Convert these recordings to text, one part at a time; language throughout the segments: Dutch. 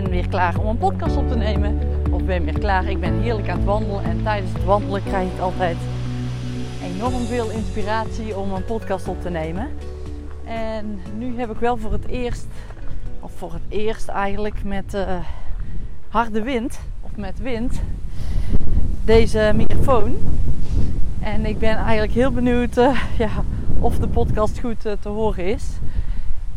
ben weer klaar om een podcast op te nemen. Of ben weer klaar, ik ben heerlijk aan het wandelen. En tijdens het wandelen krijg ik altijd enorm veel inspiratie om een podcast op te nemen. En nu heb ik wel voor het eerst, of voor het eerst eigenlijk met uh, harde wind, of met wind, deze microfoon. En ik ben eigenlijk heel benieuwd uh, ja, of de podcast goed uh, te horen is.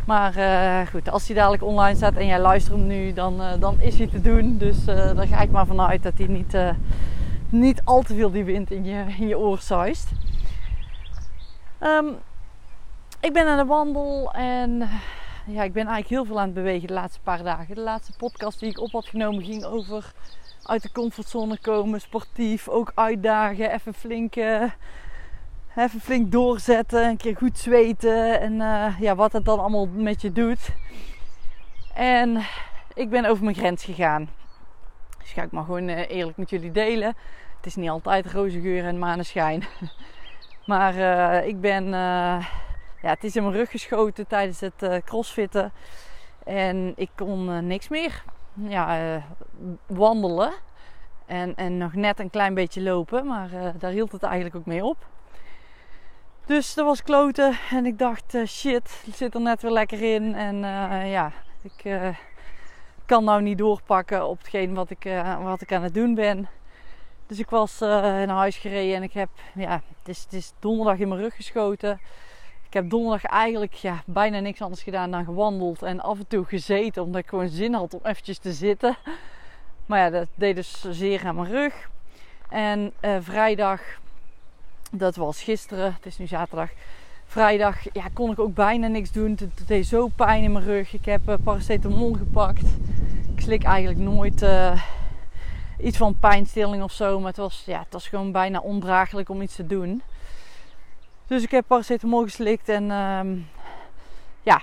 Maar uh, goed, als hij dadelijk online staat en jij luistert nu, dan, dan is hij te doen. Dus daar ga ik maar vanuit dat hij niet, niet al te veel die wind in je, in je oor zuist. Um, ik ben aan de wandel en ja, ik ben eigenlijk heel veel aan het bewegen de laatste paar dagen. De laatste podcast die ik op had genomen ging over uit de comfortzone komen, sportief, ook uitdagen, even flink, even flink doorzetten, een keer goed zweten en uh, ja, wat het dan allemaal met je doet. En ik ben over mijn grens gegaan. Dus ga ik maar gewoon uh, eerlijk met jullie delen. Het is niet altijd roze geur en maneschijn. maar ik ben ja, het is in mijn rug geschoten tijdens het crossfitten. En ik kon niks meer. Ja, wandelen. En, en nog net een klein beetje lopen. Maar daar hield het eigenlijk ook mee op. Dus dat was kloten. En ik dacht, shit, ik zit er net weer lekker in. En ja, ik kan nou niet doorpakken op hetgeen wat ik, wat ik aan het doen ben. Dus ik was naar huis gereden en ik heb, ja, het is, het is donderdag in mijn rug geschoten. Ik heb donderdag eigenlijk ja, bijna niks anders gedaan dan gewandeld en af en toe gezeten, omdat ik gewoon zin had om eventjes te zitten. Maar ja, dat deed dus zeer aan mijn rug. En vrijdag, dat was gisteren, het is nu zaterdag. Vrijdag ja, kon ik ook bijna niks doen. Het, deed zo pijn in mijn rug. Ik heb uh, paracetamol gepakt. Ik slik eigenlijk nooit uh, iets van pijnstilling of zo. Maar het was, ja, het was gewoon bijna ondraaglijk om iets te doen. Dus ik heb paracetamol geslikt en um, ja,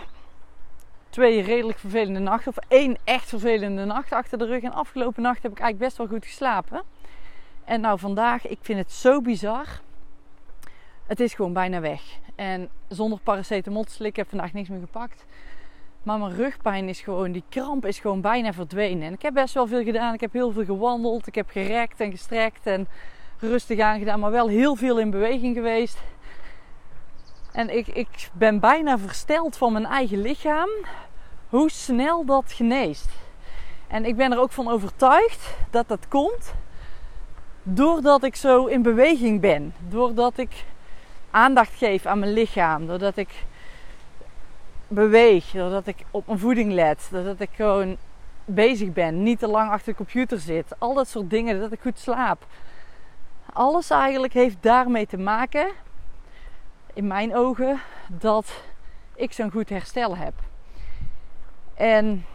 twee redelijk vervelende nachten. Of één echt vervelende nacht achter de rug. En afgelopen nacht heb ik eigenlijk best wel goed geslapen. En nou vandaag, ik vind het zo bizar. Het is gewoon bijna weg. En zonder paracetamol te slikken heb ik vandaag niks meer gepakt. Maar mijn rugpijn is gewoon, die kramp is gewoon bijna verdwenen. En ik heb best wel veel gedaan. Ik heb heel veel gewandeld. Ik heb gerekt en gestrekt en rustig aangedaan. Maar wel heel veel in beweging geweest. En ik, ik ben bijna versteld van mijn eigen lichaam hoe snel dat geneest. En ik ben er ook van overtuigd dat dat komt doordat ik zo in beweging ben. Doordat ik aandacht geef aan mijn lichaam. Doordat ik beweeg. Doordat ik op mijn voeding let. Doordat ik gewoon bezig ben. Niet te lang achter de computer zit. Al dat soort dingen. Dat ik goed slaap. Alles eigenlijk heeft daarmee te maken in mijn ogen dat ik zo'n goed herstel heb. En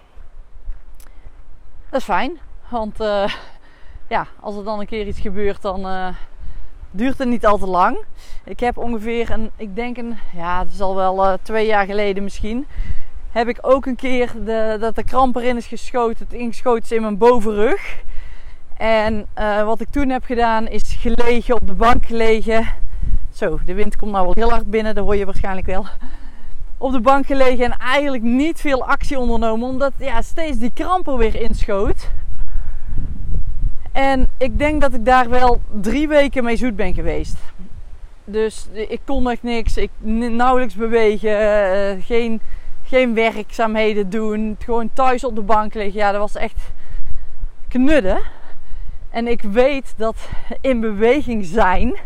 dat is fijn, want uh, ja, als er dan een keer iets gebeurt, dan uh, duurt het niet al te lang. Ik heb ongeveer een, ik denk een, ja, het is al wel uh, twee jaar geleden misschien, heb ik ook een keer de, dat de kramp erin is geschoten, het ingeschoten is in mijn bovenrug. En wat ik toen heb gedaan is gelegen, op de bank gelegen zo, de wind komt nou wel heel hard binnen, dat hoor je waarschijnlijk wel. Op de bank gelegen en eigenlijk niet veel actie ondernomen, omdat ja, steeds die kramp er weer inschoot. En ik denk dat ik daar wel drie weken mee zoet ben geweest. Dus ik kon echt niks, ik nauwelijks bewegen, uh, geen, geen werkzaamheden doen. Gewoon thuis op de bank liggen. Ja, dat was echt knudden. En ik weet dat in beweging zijn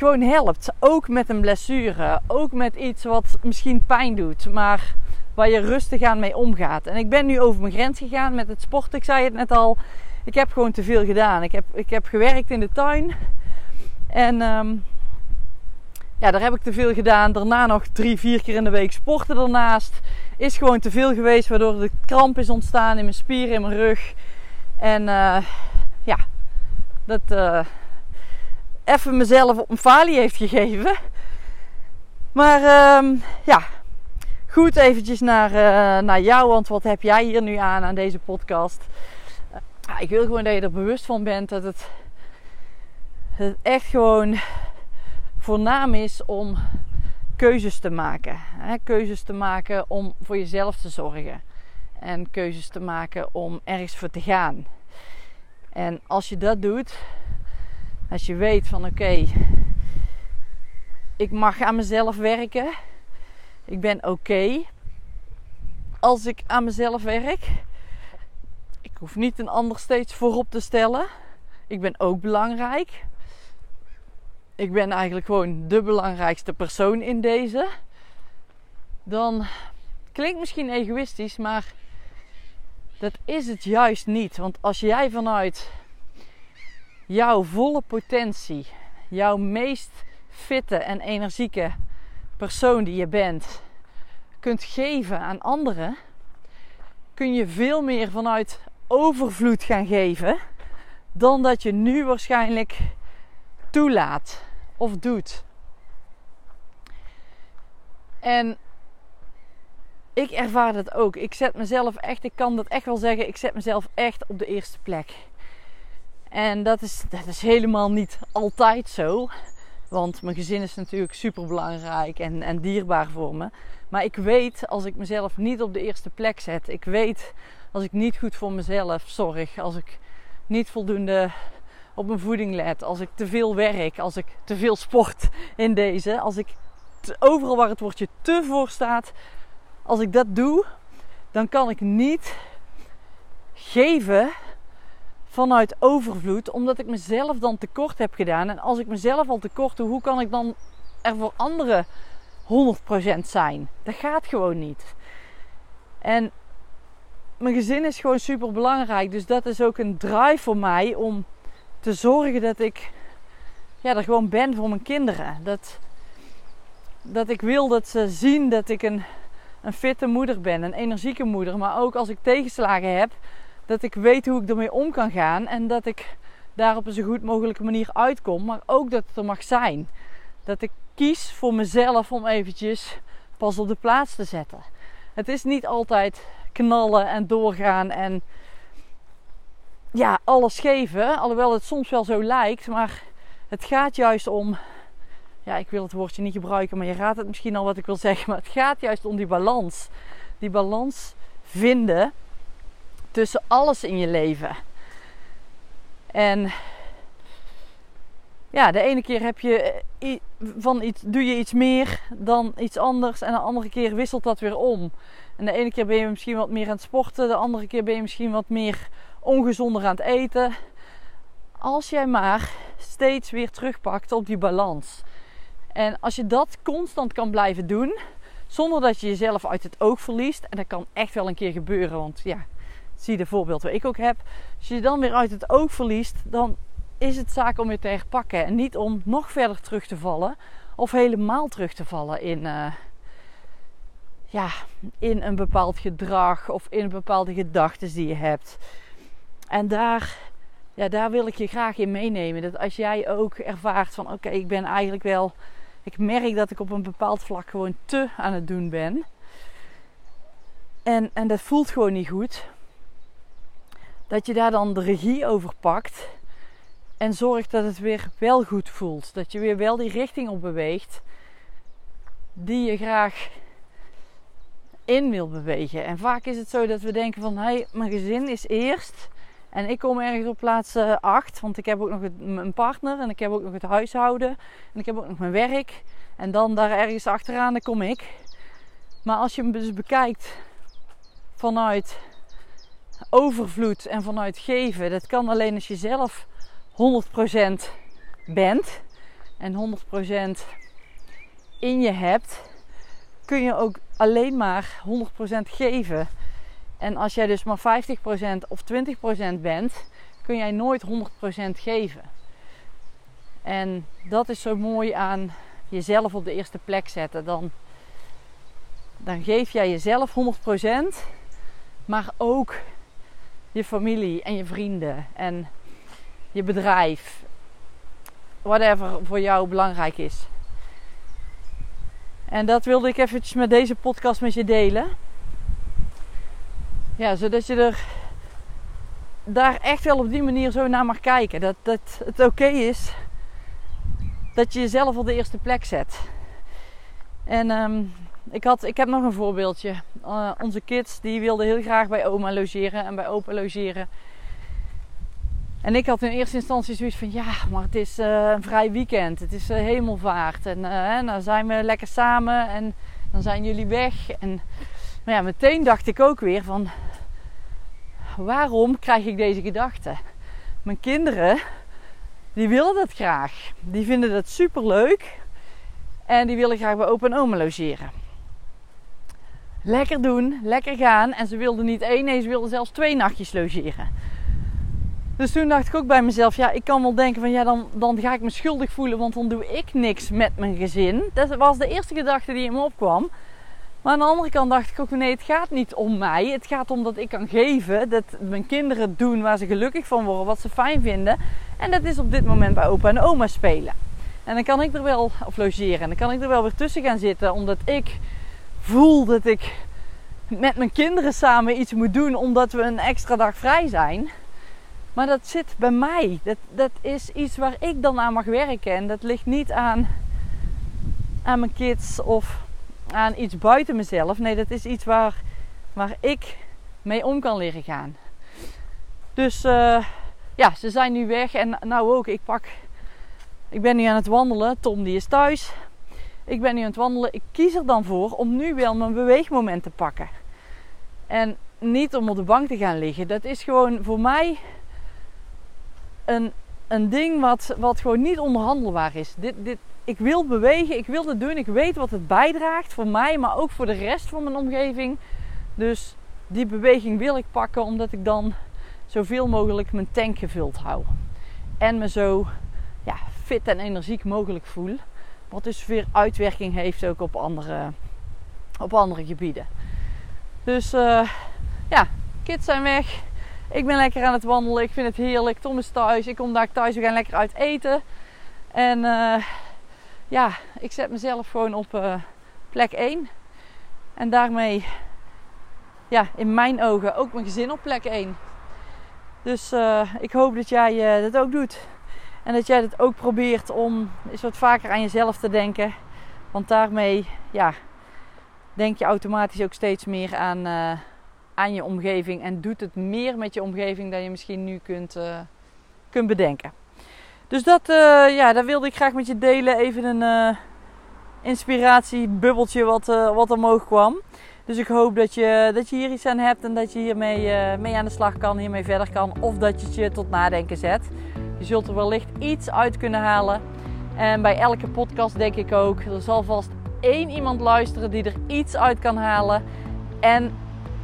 gewoon helpt. Ook met een blessure. Ook met iets wat misschien pijn doet. Maar waar je rustig aan mee omgaat. En ik ben nu over mijn grens gegaan met het sport. Ik zei het net al. Ik heb gewoon te veel gedaan. Ik heb, ik heb gewerkt in de tuin. En um, ja, daar heb ik te veel gedaan. Daarna nog drie, vier keer in de week sporten ernaast. Is gewoon te veel geweest. Waardoor de kramp is ontstaan in mijn spieren, in mijn rug. En uh, ja, dat... Uh, even mezelf op een falie heeft gegeven. Maar uh, ja, goed eventjes naar, uh, naar jou. Want wat heb jij hier nu aan aan deze podcast? Ik wil gewoon dat je er bewust van bent dat het, het echt gewoon voornaam is om keuzes te maken. Hè? Keuzes te maken om voor jezelf te zorgen. En keuzes te maken om ergens voor te gaan. En als je dat doet, als je weet van oké, ik mag aan mezelf werken. Ik ben oké als ik aan mezelf werk. Ik hoef niet een ander steeds voorop te stellen. Ik ben ook belangrijk. Ik ben eigenlijk gewoon de belangrijkste persoon in deze. Dan klinkt misschien egoïstisch, maar dat is het juist niet. Want als jij vanuit jouw volle potentie, jouw meest fitte en energieke persoon die je bent, kunt geven aan anderen, kun je veel meer vanuit overvloed gaan geven dan dat je nu waarschijnlijk toelaat of doet. En ik ervaar dat ook. Ik zet mezelf echt, ik kan dat echt wel zeggen, ik zet mezelf echt op de eerste plek. En dat is, dat is helemaal niet altijd zo. Want mijn gezin is natuurlijk super belangrijk en, en dierbaar voor me. Maar ik weet als ik mezelf niet op de eerste plek zet. Ik weet als ik niet goed voor mezelf zorg. Als ik niet voldoende op mijn voeding let. Als ik te veel werk. Als ik te veel sport in deze. Als ik overal waar het woordje te voor staat. Als ik dat doe, dan kan ik niet geven vanuit overvloed, omdat ik mezelf dan tekort heb gedaan. En als ik mezelf al tekort doe, hoe kan ik dan er voor anderen 100% zijn? Dat gaat gewoon niet. En mijn gezin is gewoon super belangrijk. Dus dat is ook een drive voor mij om te zorgen dat ik ja, er gewoon ben voor mijn kinderen. Dat, dat ik wil dat ze zien dat ik een, een fitte moeder ben, een energieke moeder. Maar ook als ik tegenslagen heb, dat ik weet hoe ik ermee om kan gaan en dat ik daar op een zo goed mogelijke manier uitkom, maar ook dat het er mag zijn. Dat ik kies voor mezelf om eventjes pas op de plaats te zetten. Het is niet altijd knallen en doorgaan en ja, alles geven, alhoewel het soms wel zo lijkt, maar het gaat juist om ja, ik wil het woordje niet gebruiken, maar je raadt het misschien al wat ik wil zeggen, maar het gaat juist om die balans. Die balans vinden tussen alles in je leven. En ja, de ene keer heb je eh, van iets, doe je iets meer dan iets anders. En de andere keer wisselt dat weer om. En de ene keer ben je misschien wat meer aan het sporten. De andere keer ben je misschien wat meer ongezonder aan het eten. Als jij maar steeds weer terugpakt op die balans. En als je dat constant kan blijven doen, zonder dat je jezelf uit het oog verliest. En dat kan echt wel een keer gebeuren, want ja, zie de voorbeeld wat ik ook heb. Als je je dan weer uit het oog verliest, dan is het zaak om je te herpakken. En niet om nog verder terug te vallen. Of helemaal terug te vallen in, uh, ja, in een bepaald gedrag of in bepaalde gedachten die je hebt. En daar, ja, daar wil ik je graag in meenemen. Dat als jij ook ervaart van oké, ik ben eigenlijk wel. Ik merk dat ik op een bepaald vlak gewoon te aan het doen ben. En, en dat voelt gewoon niet goed dat je daar dan de regie over pakt en zorgt dat het weer wel goed voelt. Dat je weer wel die richting op beweegt die je graag in wil bewegen. En vaak is het zo dat we denken van hé, hey, mijn gezin is eerst en ik kom ergens op plaats 8, want ik heb ook nog een partner en ik heb ook nog het huishouden en ik heb ook nog mijn werk. En dan daar ergens achteraan, dan kom ik. Maar als je hem dus bekijkt vanuit overvloed en vanuit geven. Dat kan alleen als je zelf 100% bent en 100% in je hebt, kun je ook alleen maar 100% geven. En als jij dus maar 50% of 20% bent, kun jij nooit 100% geven. En dat is zo mooi aan jezelf op de eerste plek zetten. Dan, dan geef jij jezelf 100%, maar ook je familie en je vrienden en je bedrijf. Whatever voor jou belangrijk is. En dat wilde ik eventjes met deze podcast met je delen. Ja, zodat je er daar echt wel op die manier zo naar mag kijken. Dat, dat het oké is dat je jezelf op de eerste plek zet. En um, ik, had, ik heb nog een voorbeeldje. Uh, onze kids die wilden heel graag bij oma logeren en bij opa logeren. En ik had in eerste instantie zoiets van ja, maar het is uh, een vrij weekend. Het is uh, hemelvaart. En dan zijn we lekker samen en dan zijn jullie weg. En maar ja, meteen dacht ik ook weer van waarom krijg ik deze gedachte? Mijn kinderen, die willen dat graag. Die vinden dat super leuk. En die willen graag bij opa en oma logeren. Lekker doen, lekker gaan. En ze wilden niet één, nee, ze wilden zelfs twee nachtjes logeren. Dus toen dacht ik ook bij mezelf, ja, ik kan wel denken van ja, dan, dan ga ik me schuldig voelen, want dan doe ik niks met mijn gezin. Dat was de eerste gedachte die in me opkwam. Maar aan de andere kant dacht ik ook, nee, het gaat niet om mij. Het gaat om dat ik kan geven, dat mijn kinderen doen waar ze gelukkig van worden, wat ze fijn vinden. En dat is op dit moment bij opa en oma spelen. En dan kan ik er wel, of logeren, en dan kan ik er wel weer tussen gaan zitten, omdat ik voel dat ik met mijn kinderen samen iets moet doen, omdat we een extra dag vrij zijn. Maar dat zit bij mij. Dat, dat is iets waar ik dan aan mag werken. En dat ligt niet aan, aan mijn kids of aan iets buiten mezelf. Nee, dat is iets waar, waar ik mee om kan leren gaan. Dus uh, ja, ze zijn nu weg. En nou ook, ik pak. Ik ben nu aan het wandelen. Tom die is thuis. Ik ben nu aan het wandelen. Ik kies er dan voor om nu wel mijn beweegmoment te pakken. En niet om op de bank te gaan liggen. Dat is gewoon voor mij een, een ding wat, wat gewoon niet onderhandelbaar is. Dit, dit, ik wil bewegen, ik wil het doen, ik weet wat het bijdraagt voor mij, maar ook voor de rest van mijn omgeving. Dus die beweging wil ik pakken omdat ik dan zoveel mogelijk mijn tank gevuld hou. En me zo ja, fit en energiek mogelijk voel. Wat dus weer uitwerking heeft ook op andere, op andere gebieden. Dus uh, ja, kids zijn weg. Ik ben lekker aan het wandelen. Ik vind het heerlijk. Tom is thuis. Ik kom daar thuis. We gaan lekker uit eten. En uh, ja, ik zet mezelf gewoon op uh, plek 1. En daarmee, ja, in mijn ogen ook mijn gezin op plek 1. Dus uh, ik hoop dat jij dat ook doet. En dat jij het ook probeert om eens wat vaker aan jezelf te denken. Want daarmee, ja, denk je automatisch ook steeds meer aan aan je omgeving en doet het meer met je omgeving dan je misschien nu kunt, kunt bedenken. Dus dat, uh, ja, dat wilde ik graag met je delen. Even een uh, inspiratiebubbeltje wat, wat omhoog kwam. Dus ik hoop dat je, dat je hier iets aan hebt en dat je hiermee mee aan de slag kan, hiermee verder kan. Of dat je het je tot nadenken zet. Je zult er wellicht iets uit kunnen halen. En bij elke podcast denk ik ook, er zal vast één iemand luisteren die er iets uit kan halen. En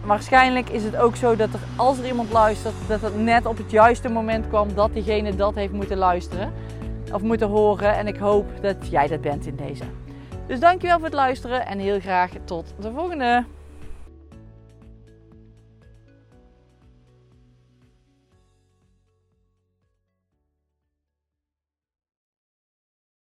waarschijnlijk is het ook zo dat er, als er iemand luistert, dat het net op het juiste moment kwam dat diegene dat heeft moeten luisteren of moeten horen. En ik hoop dat jij dat bent in deze. Dus dankjewel voor het luisteren en heel graag tot de volgende.